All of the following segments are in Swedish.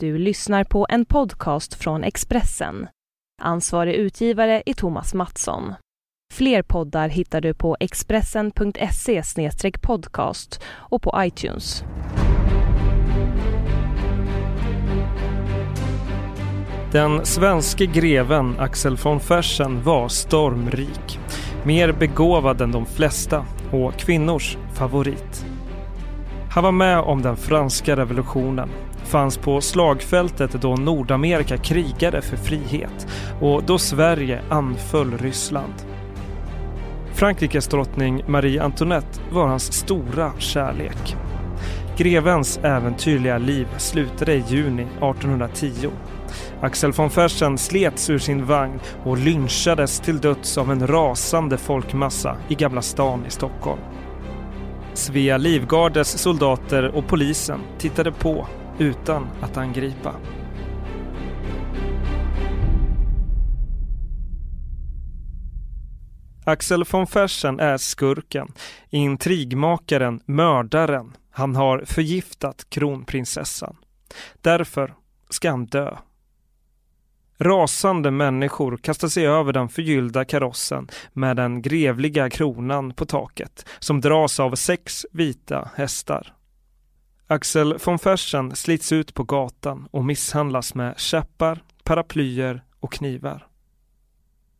Du lyssnar på en podcast från Expressen. Ansvarig utgivare är Thomas Mattsson. Fler poddar hittar du på expressen.se podcast och på iTunes. Den svenske greven Axel von Fersen var stormrik. Mer begåvad än de flesta och kvinnors favorit. Han var med om den franska revolutionen fanns på slagfältet då Nordamerika krigade för frihet och då Sverige anföll Ryssland. Frankrikes drottning Marie Antoinette var hans stora kärlek. Grevens äventyrliga liv slutade i juni 1810. Axel von Fersen slets ur sin vagn och lynchades till döds av en rasande folkmassa i Gamla stan i Stockholm. Svea Livgardes soldater och polisen tittade på utan att angripa. Axel von Fersen är skurken, intrigmakaren, mördaren. Han har förgiftat kronprinsessan. Därför ska han dö. Rasande människor kastar sig över den förgyllda karossen med den grevliga kronan på taket som dras av sex vita hästar. Axel von Fersen slits ut på gatan och misshandlas med käppar, paraplyer och knivar.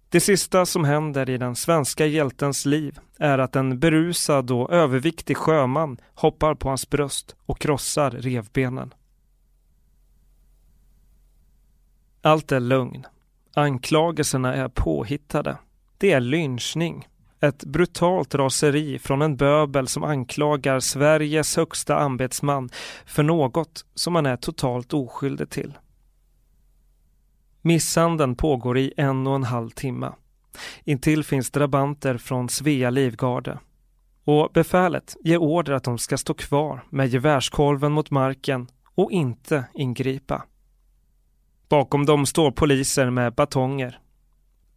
Det sista som händer i den svenska hjältens liv är att en berusad och överviktig sjöman hoppar på hans bröst och krossar revbenen. Allt är lögn. Anklagelserna är påhittade. Det är lynchning. Ett brutalt raseri från en böbel som anklagar Sveriges högsta ambetsman för något som han är totalt oskyldig till. Misshandeln pågår i en och en halv timme. Intill finns drabanter från Svea livgarde. Och befälet ger order att de ska stå kvar med gevärskolven mot marken och inte ingripa. Bakom dem står poliser med batonger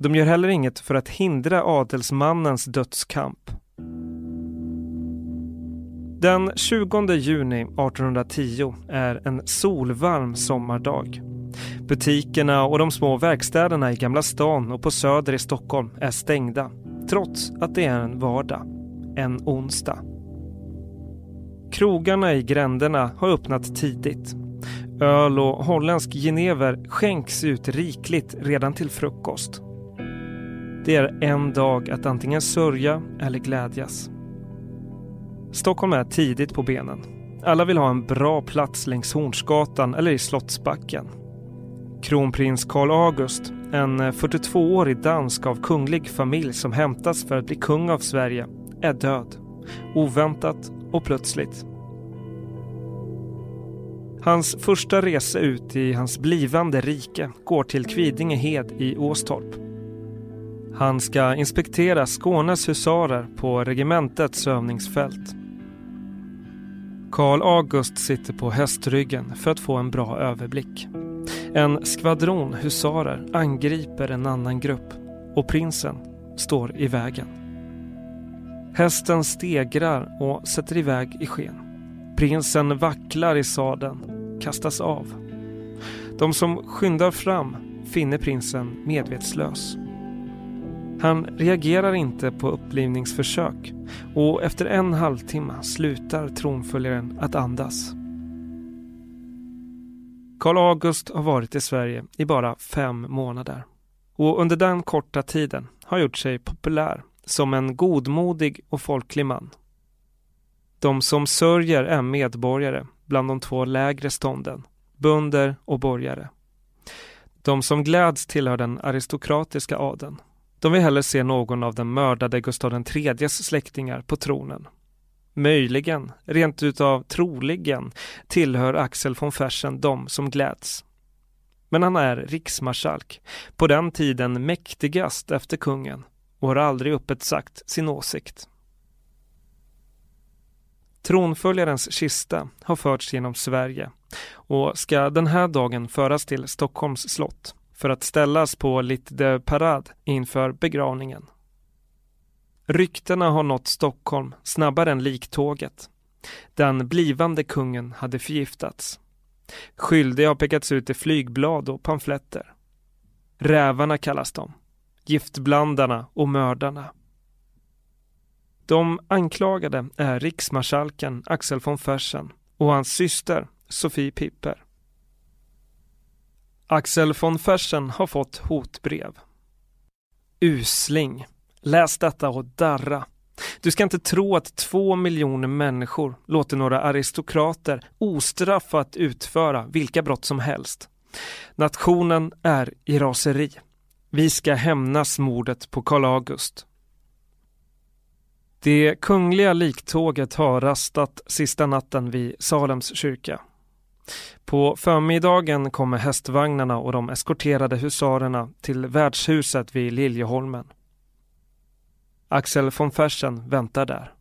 de gör heller inget för att hindra adelsmannens dödskamp. Den 20 juni 1810 är en solvarm sommardag. Butikerna och de små verkstäderna i Gamla stan och på Söder i Stockholm är stängda trots att det är en vardag, en onsdag. Krogarna i gränderna har öppnat tidigt. Öl och holländsk genever skänks ut rikligt redan till frukost. Det är en dag att antingen sörja eller glädjas. Stockholm är tidigt på benen. Alla vill ha en bra plats längs Hornsgatan eller i Slottsbacken. Kronprins Carl August, en eh, 42-årig dansk av kunglig familj som hämtas för att bli kung av Sverige, är död. Oväntat och plötsligt. Hans första resa ut i hans blivande rike går till Kvidingehed i Åstorp han ska inspektera Skånes husarer på regementets övningsfält. Karl August sitter på hästryggen för att få en bra överblick. En skvadron husarer angriper en annan grupp och prinsen står i vägen. Hästen stegrar och sätter iväg i sken. Prinsen vacklar i sadeln, kastas av. De som skyndar fram finner prinsen medvetslös. Han reagerar inte på upplivningsförsök och efter en halvtimme slutar tronföljaren att andas. Karl August har varit i Sverige i bara fem månader och under den korta tiden har gjort sig populär som en godmodig och folklig man. De som sörjer är medborgare bland de två lägre stånden, bönder och borgare. De som gläds tillhör den aristokratiska adeln de vill hellre se någon av den mördade Gustav IIIs släktingar på tronen. Möjligen, rent utav troligen, tillhör Axel von Fersen de som gläds. Men han är riksmarskalk, på den tiden mäktigast efter kungen och har aldrig öppet sagt sin åsikt. Tronföljarens kista har förts genom Sverige och ska den här dagen föras till Stockholms slott för att ställas på Lit de Parade inför begravningen. Ryktena har nått Stockholm snabbare än liktåget. Den blivande kungen hade förgiftats. Skyldiga har pekats ut i flygblad och pamfletter. Rävarna kallas de. Giftblandarna och mördarna. De anklagade är riksmarskalken Axel von Fersen och hans syster Sofie Pipper. Axel von Fersen har fått hotbrev. Usling. Läs detta och darra. Du ska inte tro att två miljoner människor låter några aristokrater ostraffat utföra vilka brott som helst. Nationen är i raseri. Vi ska hämnas mordet på Karl August. Det kungliga liktåget har rastat sista natten vid Salems kyrka. På förmiddagen kommer hästvagnarna och de eskorterade husarerna till värdshuset vid Liljeholmen. Axel von Fersen väntar där.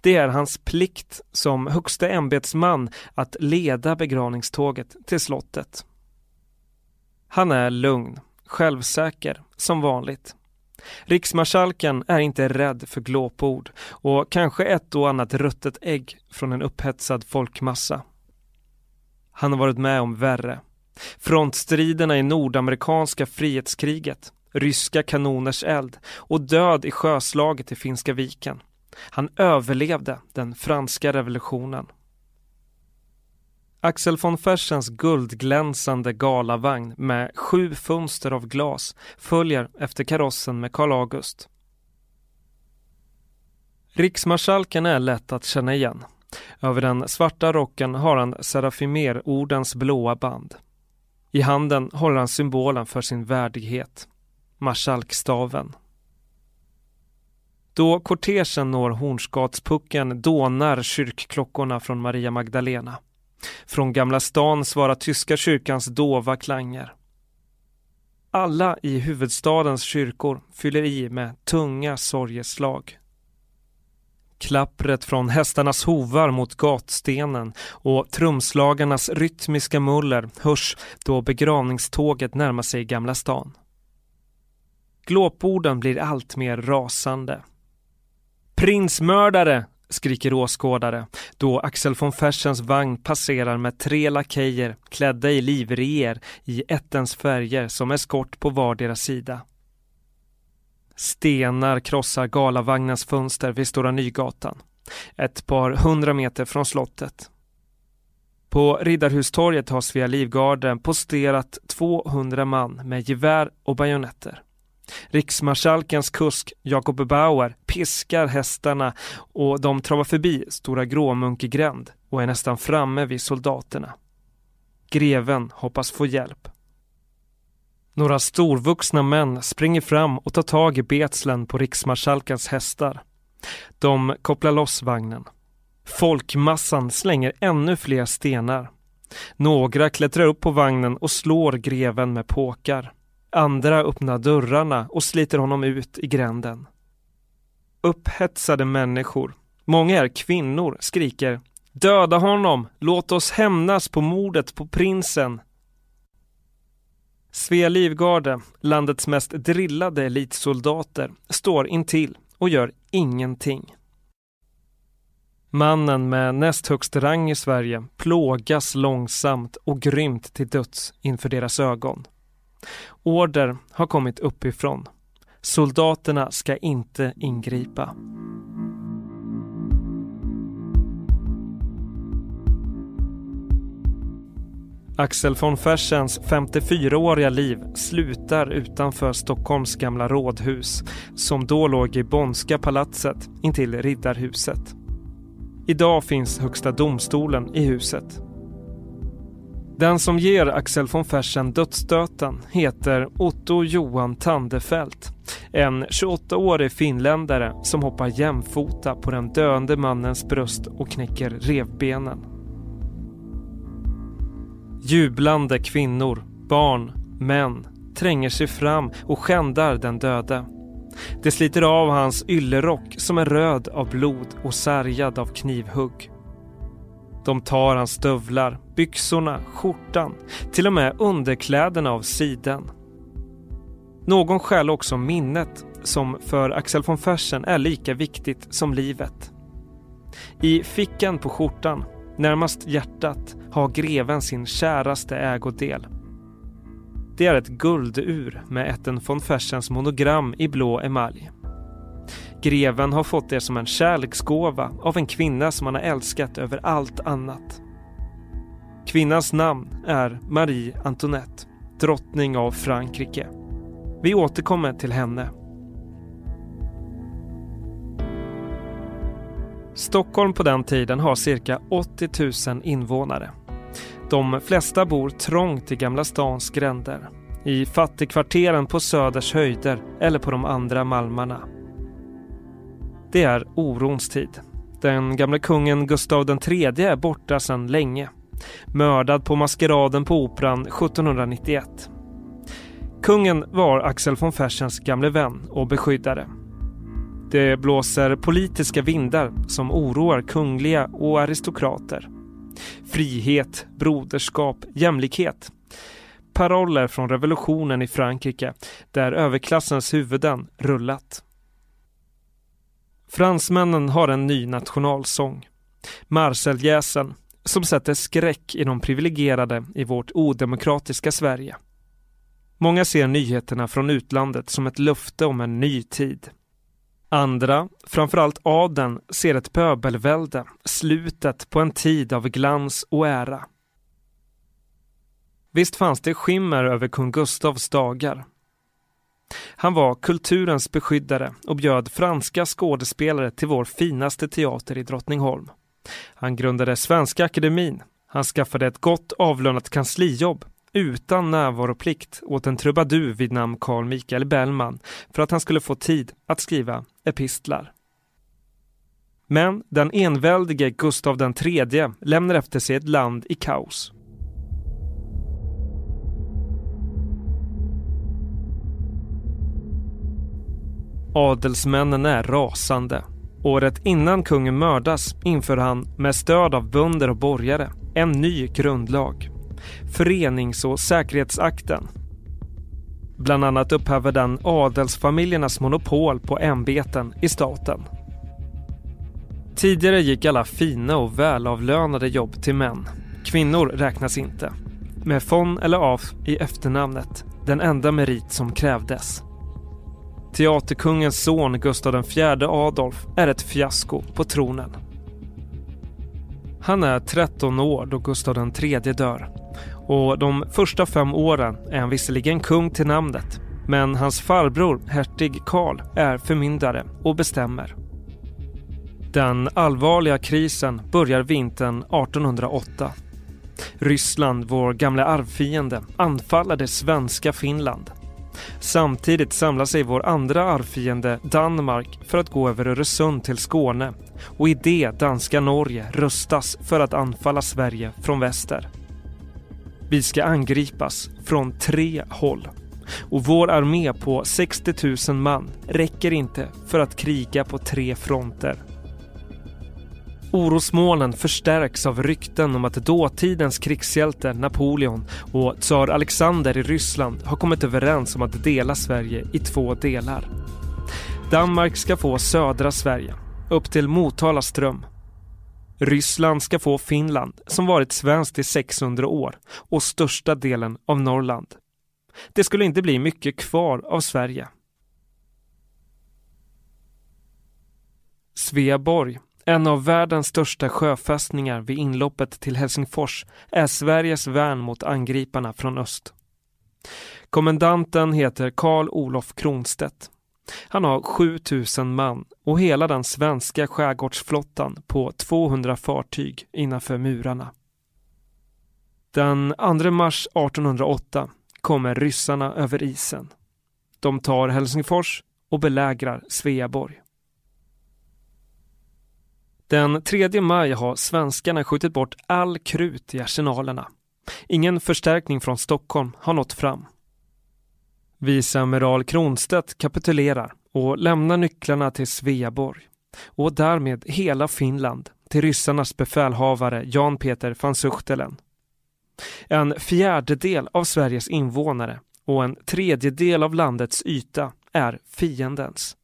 Det är hans plikt som högste ämbetsman att leda begravningståget till slottet. Han är lugn, självsäker, som vanligt. Riksmarskalken är inte rädd för glåpord och kanske ett och annat ruttet ägg från en upphetsad folkmassa. Han har varit med om värre. Frontstriderna i nordamerikanska frihetskriget, ryska kanoners eld och död i sjöslaget i Finska viken. Han överlevde den franska revolutionen. Axel von Fersens guldglänsande galavagn med sju fönster av glas följer efter karossen med Karl August. Riksmarskalken är lätt att känna igen. Över den svarta rocken har han Serafimer-ordens blåa band. I handen håller han symbolen för sin värdighet, marskalkstaven. Då kortegen når Hornsgatspucken dånar kyrkklockorna från Maria Magdalena. Från Gamla stan svarar tyska kyrkans dova klanger. Alla i huvudstadens kyrkor fyller i med tunga sorgeslag. Klappret från hästarnas hovar mot gatstenen och trumslagarnas rytmiska muller hörs då begravningståget närmar sig Gamla stan. Glåporden blir allt mer rasande. Prinsmördare! skriker åskådare då Axel von Fersens vagn passerar med tre lakejer klädda i livreer i ettens färger som eskort på vardera sida. Stenar krossar galavagnens fönster vid Stora Nygatan, ett par hundra meter från slottet. På Riddarhustorget har Svea Livgarden posterat 200 man med gevär och bajonetter. Riksmarskalkens kusk Jakob Bauer piskar hästarna och de travar förbi Stora Gråmunkegränd och är nästan framme vid soldaterna. Greven hoppas få hjälp. Några storvuxna män springer fram och tar tag i betslen på riksmarskalkens hästar. De kopplar loss vagnen. Folkmassan slänger ännu fler stenar. Några klättrar upp på vagnen och slår greven med påkar. Andra öppnar dörrarna och sliter honom ut i gränden. Upphetsade människor, många är kvinnor, skriker Döda honom! Låt oss hämnas på mordet på prinsen! Svea Livgarde, landets mest drillade elitsoldater, står intill och gör ingenting. Mannen med näst högst rang i Sverige plågas långsamt och grymt till döds inför deras ögon. Order har kommit uppifrån. Soldaterna ska inte ingripa. Axel von Fersens 54-åriga liv slutar utanför Stockholms gamla rådhus som då låg i Bonska palatset intill Riddarhuset. Idag finns Högsta domstolen i huset. Den som ger Axel von Fersen dödsstöten heter Otto Johan Tandefelt. En 28-årig finländare som hoppar jämfota på den döende mannens bröst och knäcker revbenen. Jublande kvinnor, barn, män tränger sig fram och skändar den döde. Det sliter av hans yllerock som är röd av blod och sargad av knivhugg. De tar hans stövlar, byxorna, skjortan, till och med underkläderna av siden. Någon stjäl också minnet som för Axel von Fersen är lika viktigt som livet. I fickan på skjortan närmast hjärtat, har greven sin käraste ägodel. Det är ett guldur med ätten von Fersens monogram i blå emalj. Greven har fått det som en kärleksgåva av en kvinna som han har älskat över allt annat. Kvinnans namn är Marie Antoinette, drottning av Frankrike. Vi återkommer till henne. Stockholm på den tiden har cirka 80 000 invånare. De flesta bor trångt i Gamla stans gränder. I fattigkvarteren på Söders höjder eller på de andra malmarna. Det är orons tid. Den gamle kungen Gustav III är borta sedan länge. Mördad på maskeraden på Operan 1791. Kungen var Axel von Fersens gamle vän och beskyddare. Det blåser politiska vindar som oroar kungliga och aristokrater. Frihet, broderskap, jämlikhet. Paroller från revolutionen i Frankrike där överklassens huvuden rullat. Fransmännen har en ny nationalsång. Marseljäsen, som sätter skräck i de privilegierade i vårt odemokratiska Sverige. Många ser nyheterna från utlandet som ett löfte om en ny tid. Andra, framförallt adeln, ser ett pöbelvälde, slutet på en tid av glans och ära. Visst fanns det skimmer över kung Gustavs dagar. Han var kulturens beskyddare och bjöd franska skådespelare till vår finaste teater i Drottningholm. Han grundade Svenska Akademin. Han skaffade ett gott avlönat kanslijobb utan närvaroplikt åt en trubadur vid namn Carl Michael Bellman för att han skulle få tid att skriva epistlar. Men den enväldige Gustav III lämnar efter sig ett land i kaos. Adelsmännen är rasande. Året innan kungen mördas inför han med stöd av bönder och borgare en ny grundlag. Förenings och säkerhetsakten. Bland annat upphäver den adelsfamiljernas monopol på ämbeten i staten. Tidigare gick alla fina och välavlönade jobb till män. Kvinnor räknas inte. Med von eller af i efternamnet, den enda merit som krävdes. Teaterkungens son Gustav IV Adolf är ett fiasko på tronen. Han är 13 år då Gustav III dör och de första fem åren är han visserligen kung till namnet men hans farbror, hertig Karl, är förmyndare och bestämmer. Den allvarliga krisen börjar vintern 1808. Ryssland, vår gamla arvfiende, anfaller det svenska Finland. Samtidigt samlar sig vår andra arvfiende Danmark för att gå över Öresund till Skåne och i det danska Norge rustas för att anfalla Sverige från väster. Vi ska angripas från tre håll och vår armé på 60 000 man räcker inte för att kriga på tre fronter. Orosmolnen förstärks av rykten om att dåtidens krigshjälte Napoleon och tsar Alexander i Ryssland har kommit överens om att dela Sverige i två delar. Danmark ska få södra Sverige, upp till Motala ström. Ryssland ska få Finland, som varit svenskt i 600 år, och största delen av Norrland. Det skulle inte bli mycket kvar av Sverige. Sveaborg en av världens största sjöfästningar vid inloppet till Helsingfors är Sveriges värn mot angriparna från öst. Kommendanten heter Karl Olof Kronstedt. Han har 7000 man och hela den svenska skärgårdsflottan på 200 fartyg innanför murarna. Den 2 mars 1808 kommer ryssarna över isen. De tar Helsingfors och belägrar Sveaborg. Den 3 maj har svenskarna skjutit bort all krut i arsenalerna. Ingen förstärkning från Stockholm har nått fram. Viceamiral Kronstedt kapitulerar och lämnar nycklarna till Sveaborg och därmed hela Finland till ryssarnas befälhavare Jan Peter van Suchtelen. En fjärdedel av Sveriges invånare och en tredjedel av landets yta är fiendens.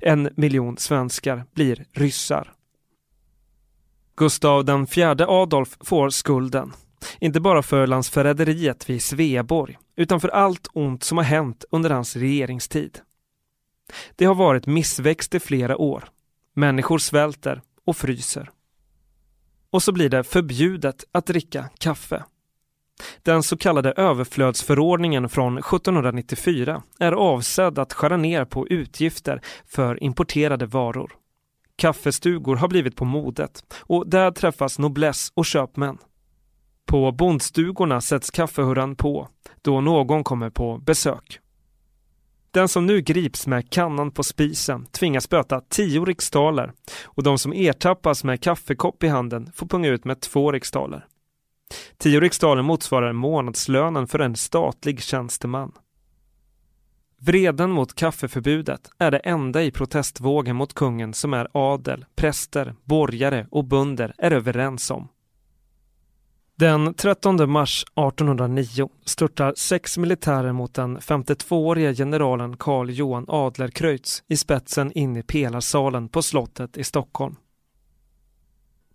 En miljon svenskar blir ryssar. Gustav IV Adolf får skulden. Inte bara för landsförräderiet vid Sveaborg, utan för allt ont som har hänt under hans regeringstid. Det har varit missväxt i flera år. Människor svälter och fryser. Och så blir det förbjudet att dricka kaffe. Den så kallade överflödsförordningen från 1794 är avsedd att skära ner på utgifter för importerade varor. Kaffestugor har blivit på modet och där träffas nobless och köpmän. På bondstugorna sätts kaffehurran på då någon kommer på besök. Den som nu grips med kannan på spisen tvingas böta tio riksdaler och de som ertappas med kaffekopp i handen får punga ut med två riksdaler. Tio riksdaler motsvarar månadslönen för en statlig tjänsteman. Vreden mot kaffeförbudet är det enda i protestvågen mot kungen som är adel, präster, borgare och bönder är överens om. Den 13 mars 1809 störtar sex militärer mot den 52-årige generalen Karl Johan Adlercreutz i spetsen in i pelarsalen på slottet i Stockholm.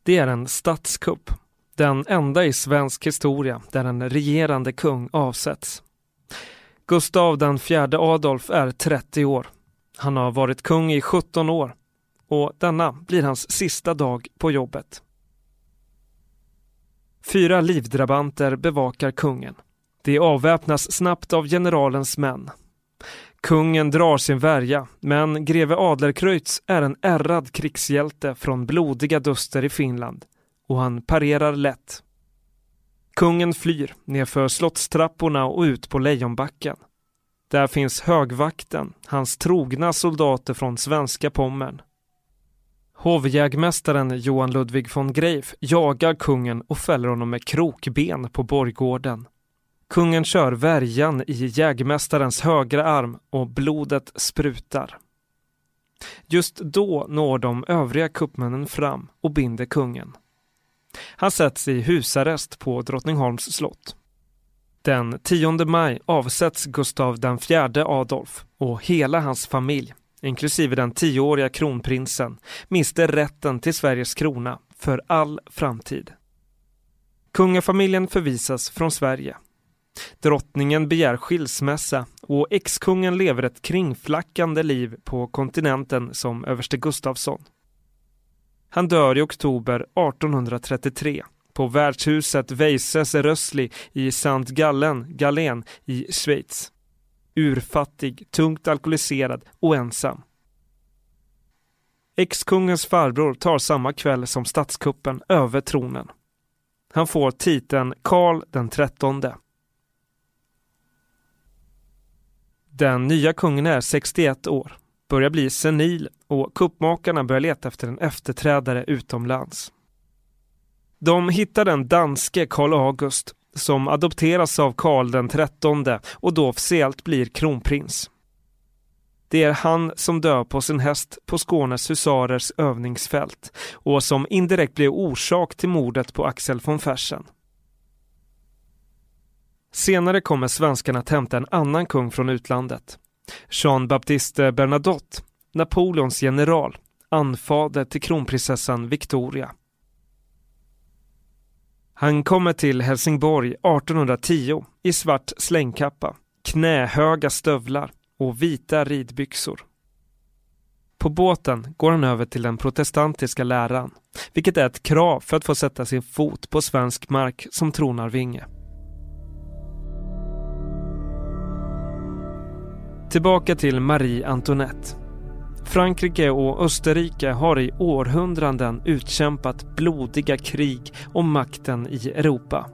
Det är en statskupp, den enda i svensk historia där en regerande kung avsätts. Gustav den fjärde Adolf är 30 år. Han har varit kung i 17 år och denna blir hans sista dag på jobbet. Fyra livdrabanter bevakar kungen. De avväpnas snabbt av generalens män. Kungen drar sin värja, men greve Adlercreutz är en ärrad krigshjälte från blodiga duster i Finland och han parerar lätt. Kungen flyr nerför slottstrapporna och ut på Lejonbacken. Där finns högvakten, hans trogna soldater från svenska Pommern. Hovjägmästaren Johan Ludvig von Greif jagar kungen och fäller honom med krokben på borggården. Kungen kör värjan i jägmästarens högra arm och blodet sprutar. Just då når de övriga kuppmännen fram och binder kungen. Han sätts i husarrest på Drottningholms slott. Den 10 maj avsätts Gustav IV Adolf och hela hans familj inklusive den tioåriga kronprinsen, miste rätten till Sveriges krona för all framtid. Kungafamiljen förvisas från Sverige. Drottningen begär skilsmässa och exkungen lever ett kringflackande liv på kontinenten som överste Gustafsson. Han dör i oktober 1833 på värdshuset Weises Rössli i Sankt Gallen, Galen i Schweiz urfattig, tungt alkoholiserad och ensam. Ex-kungens farbror tar samma kväll som statskuppen över tronen. Han får titeln Karl den trettonde. Den nya kungen är 61 år, börjar bli senil och kuppmakarna börjar leta efter en efterträdare utomlands. De hittar den danske Karl August som adopteras av Karl den trettonde och då officiellt blir kronprins. Det är han som dör på sin häst på Skånes husarers övningsfält och som indirekt blir orsak till mordet på Axel von Fersen. Senare kommer svenskarna att hämta en annan kung från utlandet. Jean-Baptiste Bernadotte, Napoleons general, anfader till kronprinsessan Victoria. Han kommer till Helsingborg 1810 i svart slängkappa, knähöga stövlar och vita ridbyxor. På båten går han över till den protestantiska läran, vilket är ett krav för att få sätta sin fot på svensk mark som tronarvinge. Tillbaka till Marie Antoinette. Frankrike och Österrike har i århundraden utkämpat blodiga krig om makten i Europa.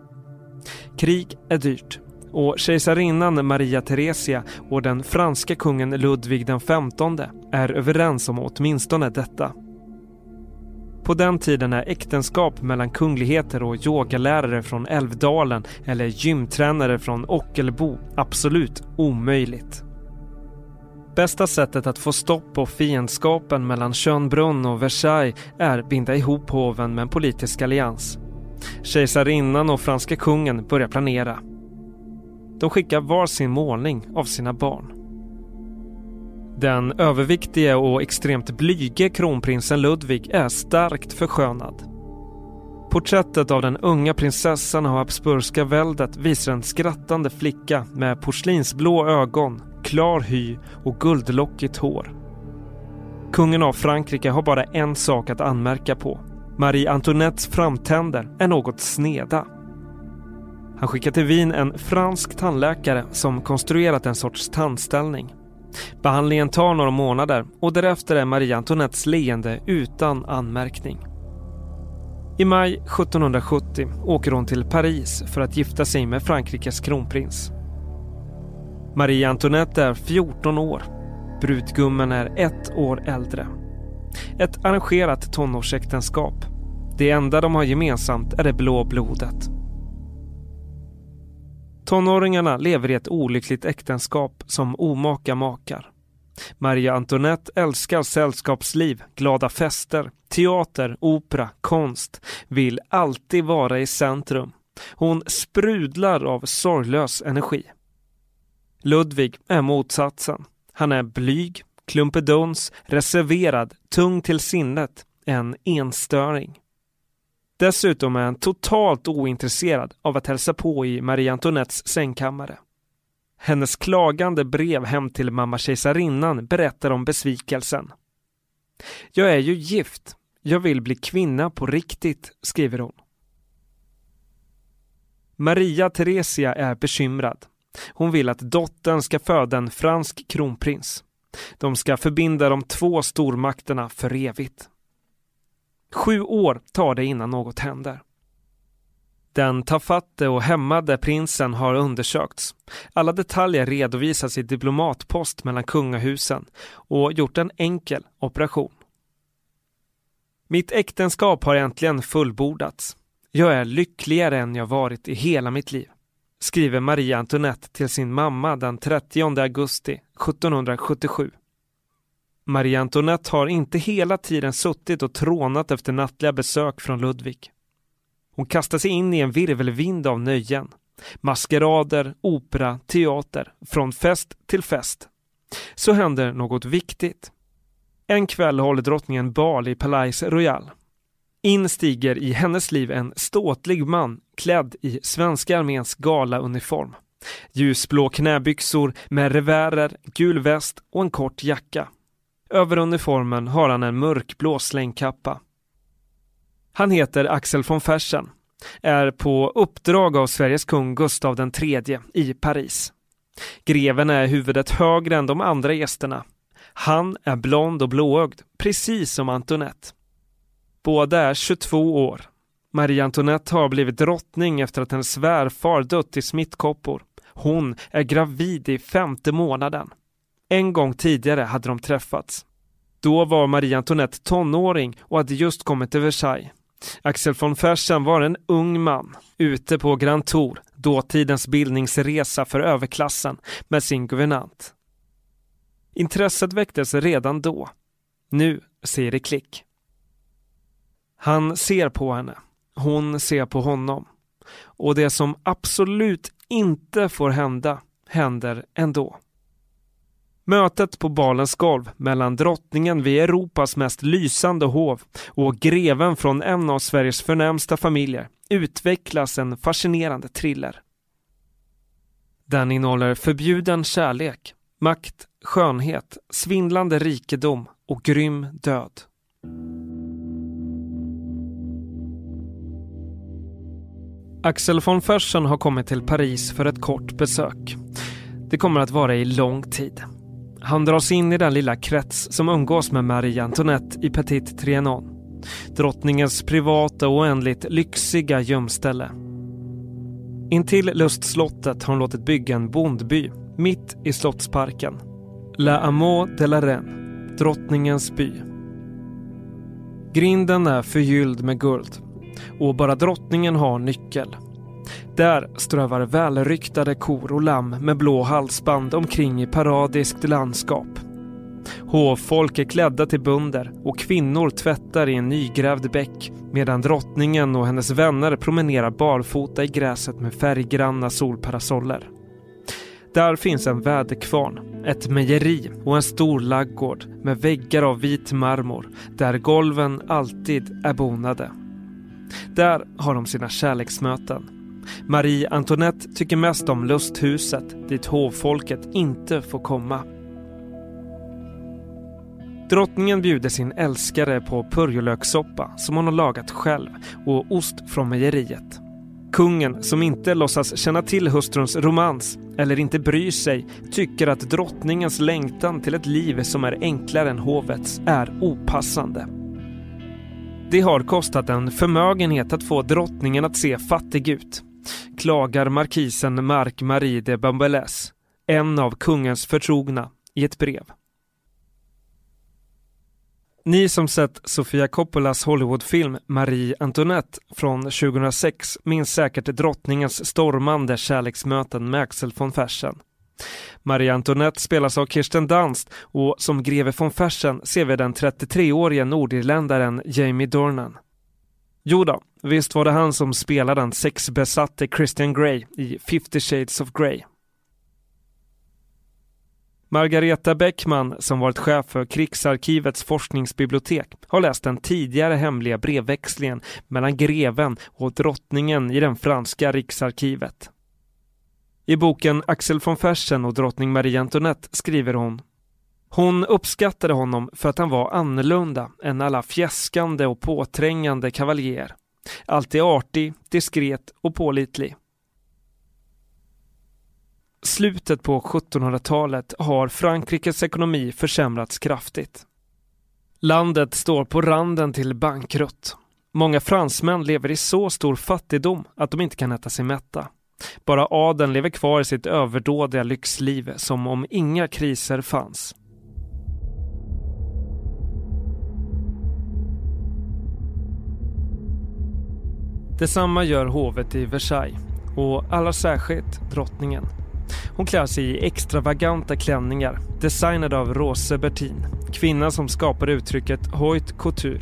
Krig är dyrt och kejsarinnan Maria Theresia och den franska kungen Ludvig den XV är överens om åtminstone detta. På den tiden är äktenskap mellan kungligheter och yogalärare från Älvdalen eller gymtränare från Ockelbo absolut omöjligt. Bästa sättet att få stopp på fiendskapen mellan Schönbrunn och Versailles är binda ihop hoven med en politisk allians. Kejsarinnan och franska kungen börjar planera. De skickar var sin målning av sina barn. Den överviktige och extremt blyge kronprinsen Ludvig är starkt förskönad. Porträttet av den unga prinsessan av Habsburgska väldet visar en skrattande flicka med porslinsblå ögon, klar hy och guldlockigt hår. Kungen av Frankrike har bara en sak att anmärka på. Marie Antoinettes framtänder är något sneda. Han skickar till Wien en fransk tandläkare som konstruerat en sorts tandställning. Behandlingen tar några månader och därefter är Marie Antoinettes leende utan anmärkning. I maj 1770 åker hon till Paris för att gifta sig med Frankrikes kronprins. Marie Antoinette är 14 år. Brudgummen är ett år äldre. Ett arrangerat tonårsäktenskap. Det enda de har gemensamt är det blå blodet. Tonåringarna lever i ett olyckligt äktenskap som omaka makar. Maria Antoinette älskar sällskapsliv, glada fester, teater, opera, konst, vill alltid vara i centrum. Hon sprudlar av sorglös energi. Ludvig är motsatsen. Han är blyg, klumpedons, reserverad, tung till sinnet, en enstöring. Dessutom är han totalt ointresserad av att hälsa på i Marie Antoinettes sängkammare. Hennes klagande brev hem till mamma kejsarinnan berättar om besvikelsen. Jag är ju gift. Jag vill bli kvinna på riktigt, skriver hon. Maria Theresia är bekymrad. Hon vill att dottern ska föda en fransk kronprins. De ska förbinda de två stormakterna för evigt. Sju år tar det innan något händer. Den tafatte och hämmade prinsen har undersökts. Alla detaljer redovisas i diplomatpost mellan kungahusen och gjort en enkel operation. Mitt äktenskap har äntligen fullbordats. Jag är lyckligare än jag varit i hela mitt liv, skriver Marie Antoinette till sin mamma den 30 augusti 1777. Marie Antoinette har inte hela tiden suttit och trånat efter nattliga besök från Ludvig. Hon kastar sig in i en virvelvind av nöjen. Maskerader, opera, teater, från fest till fest. Så händer något viktigt. En kväll håller drottningen bal i Palais Royal. In stiger i hennes liv en ståtlig man klädd i svenska arméns galauniform. Ljusblå knäbyxor med revärer, gul väst och en kort jacka. Över uniformen har han en mörkblå slängkappa. Han heter Axel von Fersen, är på uppdrag av Sveriges kung Gustav III i Paris. Greven är huvudet högre än de andra gästerna. Han är blond och blåögd, precis som Antoinette. Båda är 22 år. Marie Antoinette har blivit drottning efter att hennes svärfar dött i smittkoppor. Hon är gravid i femte månaden. En gång tidigare hade de träffats. Då var Marie Antoinette tonåring och hade just kommit till Versailles. Axel von Fersen var en ung man ute på Grand Tour, dåtidens bildningsresa för överklassen, med sin guvernant. Intresset väcktes redan då. Nu ser det klick. Han ser på henne. Hon ser på honom. Och det som absolut inte får hända händer ändå. Mötet på balens golv mellan drottningen vid Europas mest lysande hov och greven från en av Sveriges förnämsta familjer utvecklas en fascinerande thriller. Den innehåller förbjuden kärlek, makt, skönhet, svindlande rikedom och grym död. Axel von Fersen har kommit till Paris för ett kort besök. Det kommer att vara i lång tid. Han dras in i den lilla krets som umgås med Marie Antoinette i Petit Trianon. Drottningens privata och oändligt lyxiga gömställe. Intill lustslottet har hon låtit bygga en bondby mitt i slottsparken. La Amour de la Reine, drottningens by. Grinden är förgylld med guld och bara drottningen har nyckel. Där strövar välryktade kor och lamm med blå halsband omkring i paradiskt landskap. Hovfolk är klädda till bunder och kvinnor tvättar i en nygrävd bäck medan drottningen och hennes vänner promenerar barfota i gräset med färggranna solparasoller. Där finns en väderkvarn, ett mejeri och en stor laggård med väggar av vit marmor där golven alltid är bonade. Där har de sina kärleksmöten. Marie Antoinette tycker mest om lusthuset dit hovfolket inte får komma. Drottningen bjuder sin älskare på purjolökssoppa som hon har lagat själv och ost från mejeriet. Kungen, som inte låtsas känna till hustruns romans eller inte bryr sig, tycker att drottningens längtan till ett liv som är enklare än hovets är opassande. Det har kostat en förmögenhet att få drottningen att se fattig ut, klagar markisen Marc Marie de Bambelès, en av kungens förtrogna, i ett brev. Ni som sett Sofia Coppolas Hollywoodfilm Marie Antoinette från 2006 minns säkert drottningens stormande kärleksmöten med Axel von Fersen. Marie Antoinette spelas av Kirsten Dunst och som greve von Fersen ser vi den 33-årige nordirländaren Jamie Dornan. Jo då, visst var det han som spelade den sexbesatte Christian Grey i 50 Shades of Grey. Margareta Bäckman, som varit chef för Krigsarkivets forskningsbibliotek, har läst den tidigare hemliga brevväxlingen mellan greven och drottningen i den franska riksarkivet. I boken Axel von Fersen och drottning Marie Antoinette skriver hon hon uppskattade honom för att han var annorlunda än alla fjäskande och påträngande kavaljer. Alltid artig, diskret och pålitlig slutet på 1700-talet har Frankrikes ekonomi försämrats kraftigt. Landet står på randen till bankrutt. Många fransmän lever i så stor fattigdom att de inte kan äta sig mätta. Bara adeln lever kvar i sitt överdådiga lyxliv som om inga kriser fanns. Detsamma gör hovet i Versailles och allra särskilt drottningen. Hon klär sig i extravaganta klänningar designade av Rose Bertin, kvinnan som skapade uttrycket haute couture.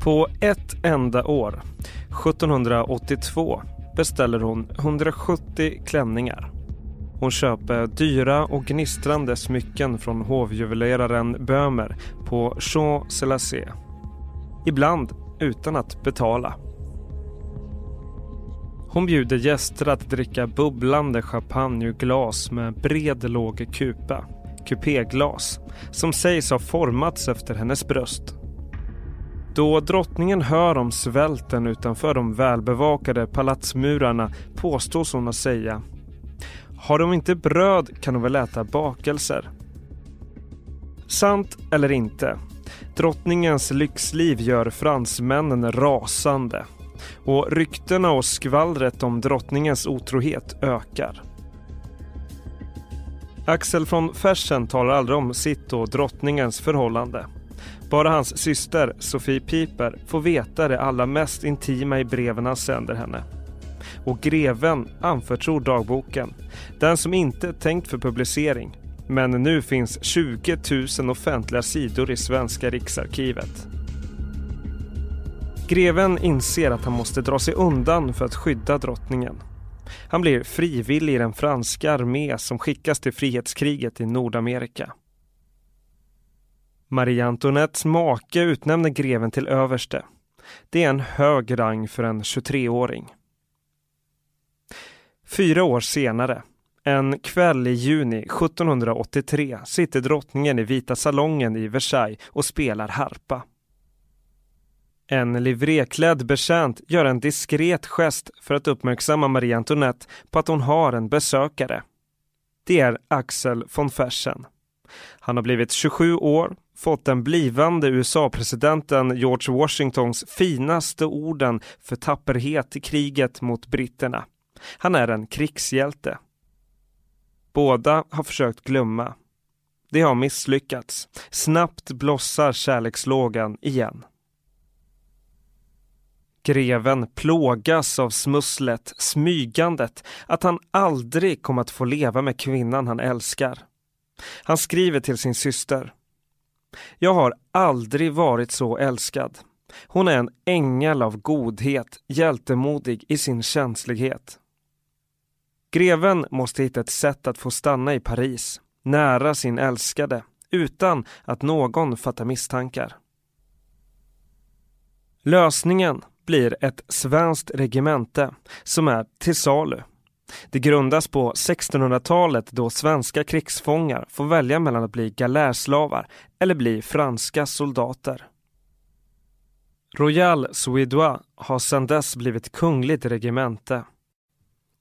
På ett enda år, 1782, beställer hon 170 klänningar. Hon köper dyra och gnistrande smycken från hovjuveleraren Böhmer på Champs-Élysées. Ibland utan att betala. Hon bjuder gäster att dricka bubblande champagne ur glas med bred låg kupa, kupéglas, som sägs ha formats efter hennes bröst. Då drottningen hör om svälten utanför de välbevakade palatsmurarna påstås hon att säga Har de inte bröd kan de väl äta bakelser. Sant eller inte, drottningens lyxliv gör fransmännen rasande och ryktena och skvallret om drottningens otrohet ökar. Axel von Fersen talar aldrig om sitt och drottningens förhållande. Bara hans syster Sofie Piper får veta det allra mest intima i breven han sänder henne. Och greven anförtror dagboken, den som inte är tänkt för publicering. Men nu finns 20 000 offentliga sidor i Svenska riksarkivet. Greven inser att han måste dra sig undan för att skydda drottningen. Han blir frivillig i den franska armé som skickas till frihetskriget i Nordamerika. Marie Antoinettes make utnämner greven till överste. Det är en hög rang för en 23-åring. Fyra år senare, en kväll i juni 1783, sitter drottningen i Vita salongen i Versailles och spelar harpa. En livréklädd betjänt gör en diskret gest för att uppmärksamma Marie Antoinette på att hon har en besökare. Det är Axel von Fersen. Han har blivit 27 år, fått den blivande USA-presidenten George Washingtons finaste orden för tapperhet i kriget mot britterna. Han är en krigshjälte. Båda har försökt glömma. Det har misslyckats. Snabbt blossar kärlekslågan igen. Greven plågas av smusslet, smygandet, att han aldrig kommer att få leva med kvinnan han älskar. Han skriver till sin syster. Jag har aldrig varit så älskad. Hon är en ängel av godhet, hjältemodig i sin känslighet. Greven måste hitta ett sätt att få stanna i Paris, nära sin älskade, utan att någon fattar misstankar. Lösningen blir ett svenskt regemente som är till salu. Det grundas på 1600-talet då svenska krigsfångar får välja mellan att bli galärslavar eller bli franska soldater. Royal Suédois har sedan dess blivit kungligt regemente.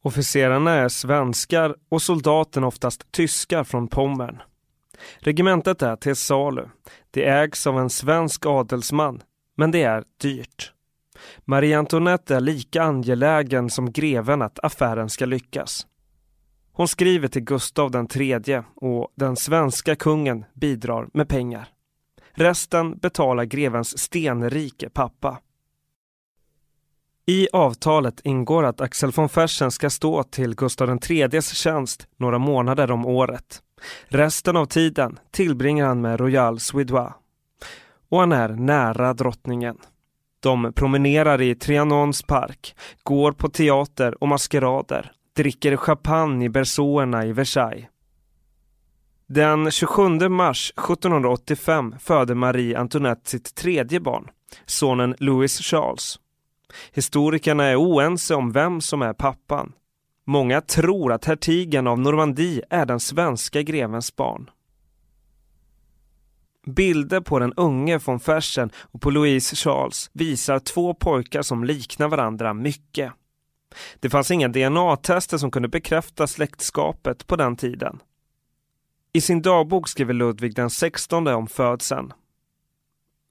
Officerarna är svenskar och soldaterna oftast tyskar från Pommern. Regementet är till salu. Det ägs av en svensk adelsman, men det är dyrt. Marie Antoinette är lika angelägen som greven att affären ska lyckas. Hon skriver till Gustav III och den svenska kungen bidrar med pengar. Resten betalar grevens stenrike pappa. I avtalet ingår att Axel von Fersen ska stå till Gustav IIIs tjänst några månader om året. Resten av tiden tillbringar han med Royal Suédois. Och han är nära drottningen. De promenerar i Trianons park, går på teater och maskerader, dricker champagne i bersåerna i Versailles. Den 27 mars 1785 födde Marie Antoinette sitt tredje barn, sonen Louis Charles. Historikerna är oense om vem som är pappan. Många tror att hertigen av Normandie är den svenska grevens barn. Bilder på den unge von Fersen och på Louise Charles visar två pojkar som liknar varandra mycket. Det fanns inga DNA-tester som kunde bekräfta släktskapet på den tiden. I sin dagbok skriver Ludvig den 16 om födseln.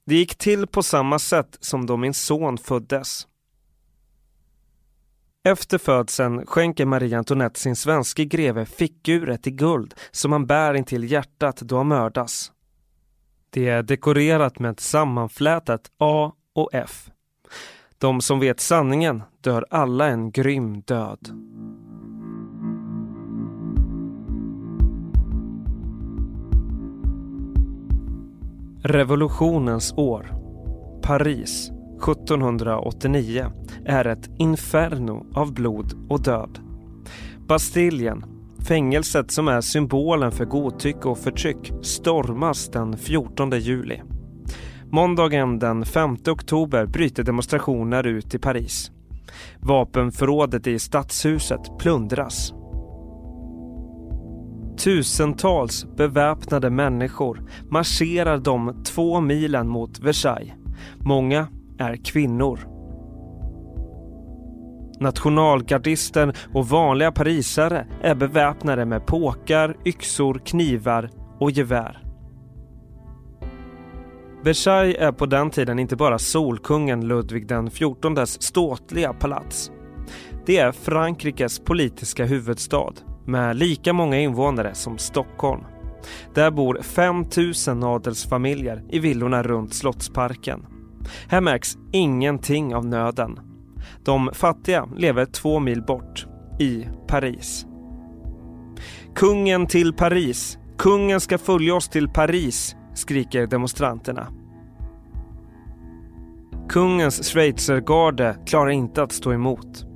Det gick till på samma sätt som då min son föddes. Efter födseln skänker Marie Antoinette sin svenske greve fickuret i guld som han bär intill hjärtat då han mördas. Det är dekorerat med ett sammanflätat A och F. De som vet sanningen dör alla en grym död. Revolutionens år. Paris 1789 är ett inferno av blod och död. Bastiljen, fängelset som är symbolen för godtycke och förtryck, stormas den 14 juli. Måndagen den 5 oktober bryter demonstrationer ut i Paris. Vapenförrådet i stadshuset plundras. Tusentals beväpnade människor marscherar de två milen mot Versailles. Många är kvinnor. Nationalgardister och vanliga parisare är beväpnade med påkar, yxor, knivar och gevär. Versailles är på den tiden inte bara solkungen Ludvig den XIVs ståtliga palats. Det är Frankrikes politiska huvudstad med lika många invånare som Stockholm. Där bor 5000 adelsfamiljer i villorna runt Slottsparken. Här märks ingenting av nöden. De fattiga lever två mil bort, i Paris. Kungen till Paris! Kungen ska följa oss till Paris! skriker demonstranterna. Kungens schweizergarde klarar inte att stå emot.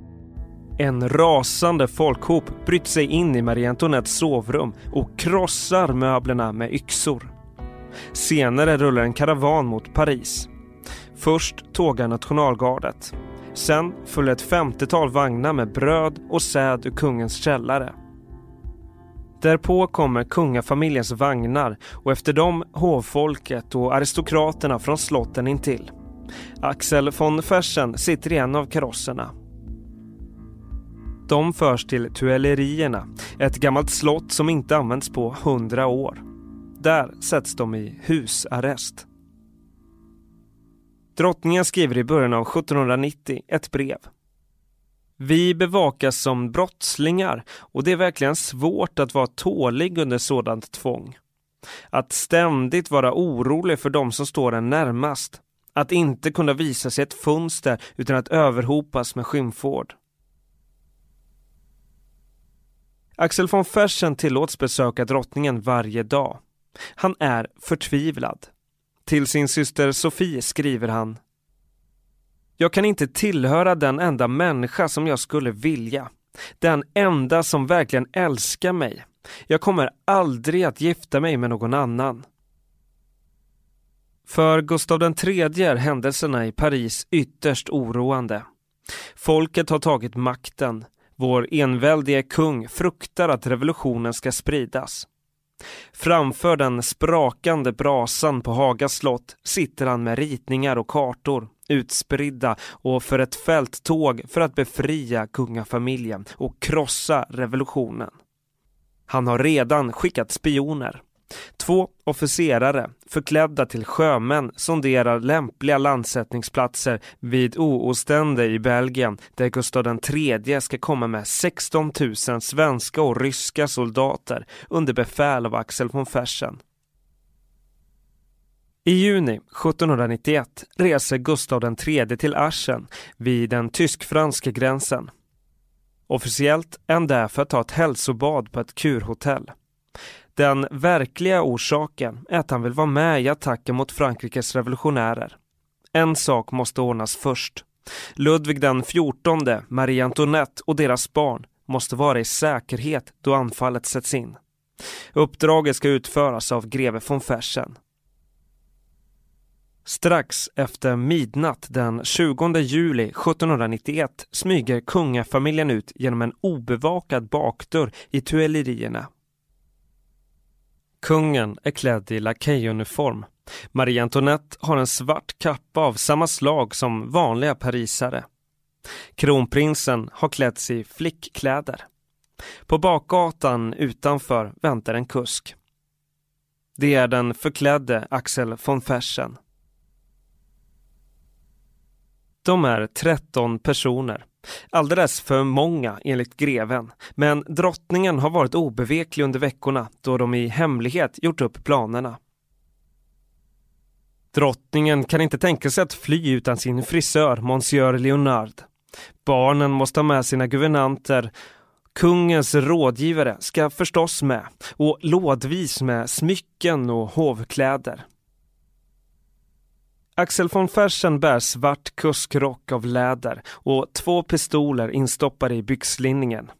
En rasande folkhop bryter sig in i Marie Antoinettes sovrum och krossar möblerna med yxor. Senare rullar en karavan mot Paris. Först tågar nationalgardet. Sen följer ett femtiotal vagnar med bröd och säd ur kungens källare. Därpå kommer kungafamiljens vagnar och efter dem hovfolket och aristokraterna från slotten intill. Axel von Fersen sitter i en av karosserna. De förs till Tuilerierna, ett gammalt slott som inte använts på hundra år. Där sätts de i husarrest. Drottningen skriver i början av 1790 ett brev. Vi bevakas som brottslingar och det är verkligen svårt att vara tålig under sådant tvång. Att ständigt vara orolig för de som står en närmast. Att inte kunna visa sig ett fönster utan att överhopas med skymford. Axel von Fersen tillåts besöka drottningen varje dag. Han är förtvivlad. Till sin syster Sofie skriver han Jag kan inte tillhöra den enda människa som jag skulle vilja. Den enda som verkligen älskar mig. Jag kommer aldrig att gifta mig med någon annan. För Gustav III är händelserna i Paris ytterst oroande. Folket har tagit makten. Vår enväldige kung fruktar att revolutionen ska spridas. Framför den sprakande brasan på Haga slott sitter han med ritningar och kartor utspridda och för ett fälttåg för att befria kungafamiljen och krossa revolutionen. Han har redan skickat spioner. Två officerare förklädda till sjömän sonderar lämpliga landsättningsplatser vid Oostende i Belgien där Gustav III ska komma med 16 000 svenska och ryska soldater under befäl av Axel von Fersen. I juni 1791 reser Gustav III till Aschen vid den tysk-franska gränsen. Officiellt är han där för att ta ett hälsobad på ett kurhotell. Den verkliga orsaken är att han vill vara med i attacken mot Frankrikes revolutionärer. En sak måste ordnas först. Ludvig den XIV, Marie Antoinette och deras barn måste vara i säkerhet då anfallet sätts in. Uppdraget ska utföras av greve von Fersen. Strax efter midnatt den 20 juli 1791 smyger kungafamiljen ut genom en obevakad bakdörr i Tuilerierna. Kungen är klädd i lakejuniform. Marie Antoinette har en svart kappa av samma slag som vanliga parisare. Kronprinsen har klätts i flickkläder. På bakgatan utanför väntar en kusk. Det är den förklädde Axel von Fersen. De är 13 personer. Alldeles för många enligt greven, men drottningen har varit obeveklig under veckorna då de i hemlighet gjort upp planerna. Drottningen kan inte tänka sig att fly utan sin frisör, Monsieur Leonard. Barnen måste ha med sina guvernanter. Kungens rådgivare ska förstås med och lådvis med smycken och hovkläder. Axel von Fersen bär svart kuskrock av läder och två pistoler instoppade i byxlinningen.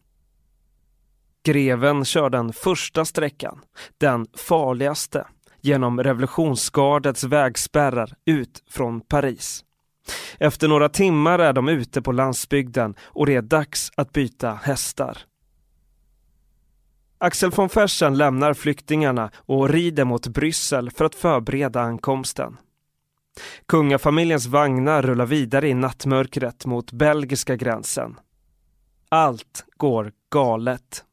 Greven kör den första sträckan, den farligaste, genom revolutionsgardets vägspärrar ut från Paris. Efter några timmar är de ute på landsbygden och det är dags att byta hästar. Axel von Fersen lämnar flyktingarna och rider mot Bryssel för att förbereda ankomsten. Kungafamiljens vagnar rullar vidare i nattmörkret mot belgiska gränsen. Allt går galet.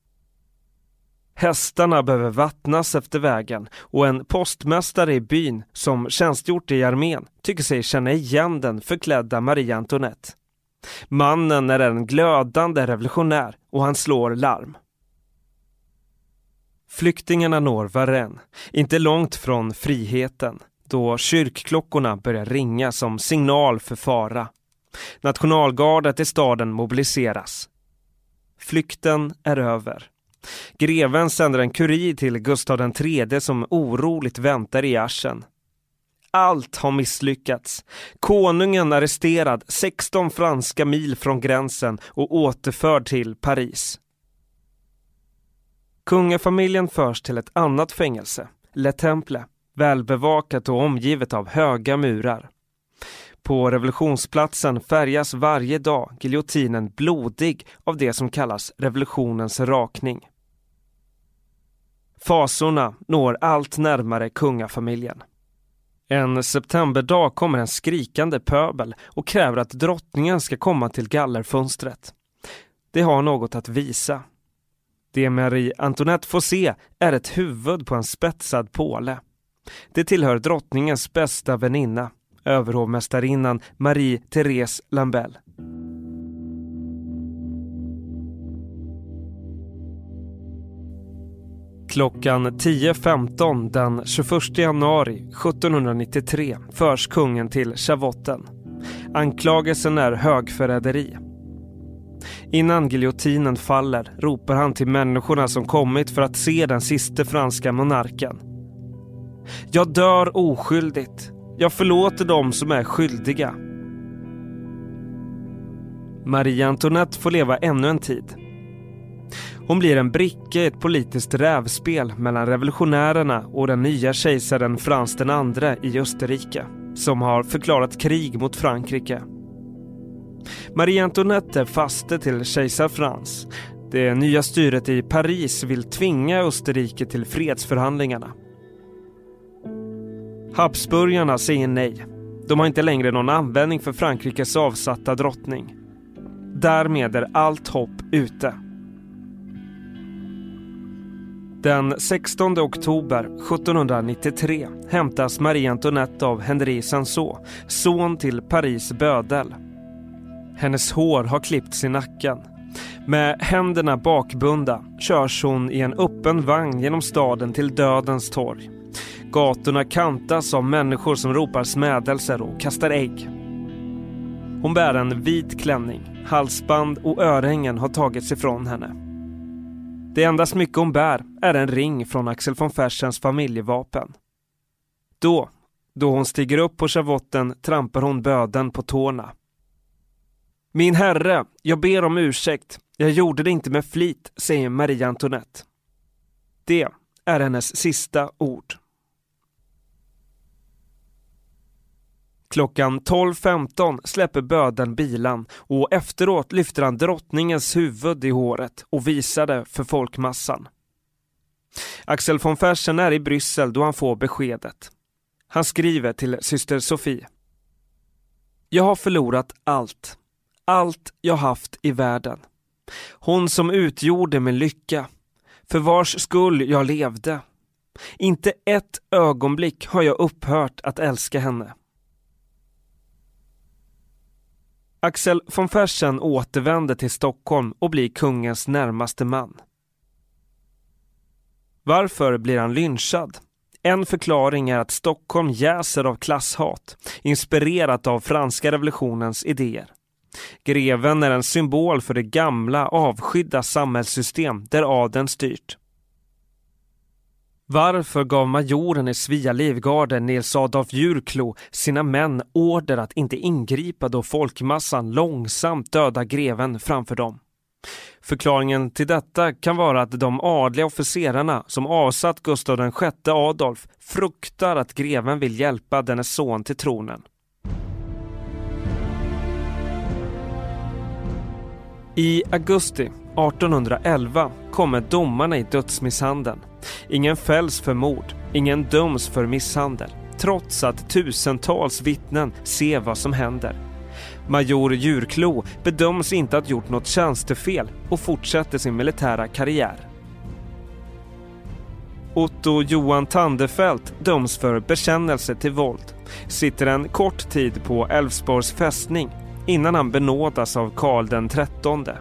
Hästarna behöver vattnas efter vägen och en postmästare i byn som tjänstgjort i armén tycker sig känna igen den förklädda Marie Antoinette. Mannen är en glödande revolutionär och han slår larm. Flyktingarna når Varennes, inte långt från friheten då kyrkklockorna börjar ringa som signal för fara. Nationalgardet i staden mobiliseras. Flykten är över. Greven sänder en kurir till Gustav III som oroligt väntar i Aschen. Allt har misslyckats. Konungen arresterad 16 franska mil från gränsen och återförd till Paris. Kungafamiljen förs till ett annat fängelse, Le Temple välbevakat och omgivet av höga murar. På revolutionsplatsen färgas varje dag giljotinen blodig av det som kallas revolutionens rakning. Fasorna når allt närmare kungafamiljen. En septemberdag kommer en skrikande pöbel och kräver att drottningen ska komma till gallerfönstret. Det har något att visa. Det Marie Antoinette får se är ett huvud på en spetsad påle. Det tillhör drottningens bästa väninna, överhovmästarinnan Marie-Therese Lambel. Klockan 10.15 den 21 januari 1793 förs kungen till Chavotten. Anklagelsen är högförräderi. Innan giljotinen faller ropar han till människorna som kommit för att se den siste franska monarken. Jag dör oskyldigt. Jag förlåter dem som är skyldiga. Marie Antoinette får leva ännu en tid. Hon blir en bricka i ett politiskt rävspel mellan revolutionärerna och den nya kejsaren Frans II i Österrike som har förklarat krig mot Frankrike. Marie Antoinette är faste till kejsar Frans. Det nya styret i Paris vill tvinga Österrike till fredsförhandlingarna. Habsburgarna säger nej. De har inte längre någon användning för Frankrikes avsatta drottning. Därmed är allt hopp ute. Den 16 oktober 1793 hämtas Marie Antoinette av Henri Sansot, son till Paris bödel. Hennes hår har klippts i nacken. Med händerna bakbunda körs hon i en öppen vagn genom staden till Dödens torg. Gatorna kantas av människor som ropar smädelser och kastar ägg. Hon bär en vit klänning, halsband och örhängen har tagits ifrån henne. Det enda smycke hon bär är en ring från Axel von Fersens familjevapen. Då, då hon stiger upp på schavotten trampar hon böden på tårna. Min herre, jag ber om ursäkt. Jag gjorde det inte med flit, säger Marie Antoinette. Det är hennes sista ord. Klockan 12.15 släpper böden bilan och efteråt lyfter han drottningens huvud i håret och visar det för folkmassan. Axel von Fersen är i Bryssel då han får beskedet. Han skriver till syster Sofie. Jag har förlorat allt. Allt jag haft i världen. Hon som utgjorde min lycka. För vars skull jag levde. Inte ett ögonblick har jag upphört att älska henne. Axel von Fersen återvänder till Stockholm och blir kungens närmaste man. Varför blir han lynchad? En förklaring är att Stockholm jäser av klasshat, inspirerat av franska revolutionens idéer. Greven är en symbol för det gamla avskydda samhällssystem där adeln styrt. Varför gav majoren i Svea livgarde Nils Adolf Djurklo sina män order att inte ingripa då folkmassan långsamt döda greven framför dem? Förklaringen till detta kan vara att de adliga officerarna som avsatt Gustav VI Adolf fruktar att greven vill hjälpa dennes son till tronen. I augusti 1811 kommer domarna i dödsmisshandeln. Ingen fälls för mord, ingen döms för misshandel. Trots att tusentals vittnen ser vad som händer. Major Djurklo bedöms inte att gjort något tjänstefel och fortsätter sin militära karriär. Otto Johan Tandefelt döms för bekännelse till våld. Sitter en kort tid på Älvsborgs fästning innan han benådas av Karl den XIII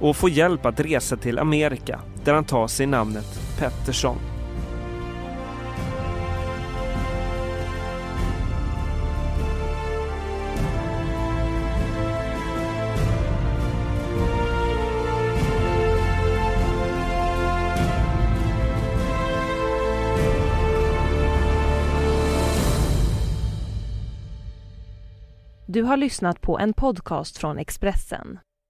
och får hjälp att resa till Amerika där han tar sig namnet Pettersson. Du har lyssnat på en podcast från Expressen.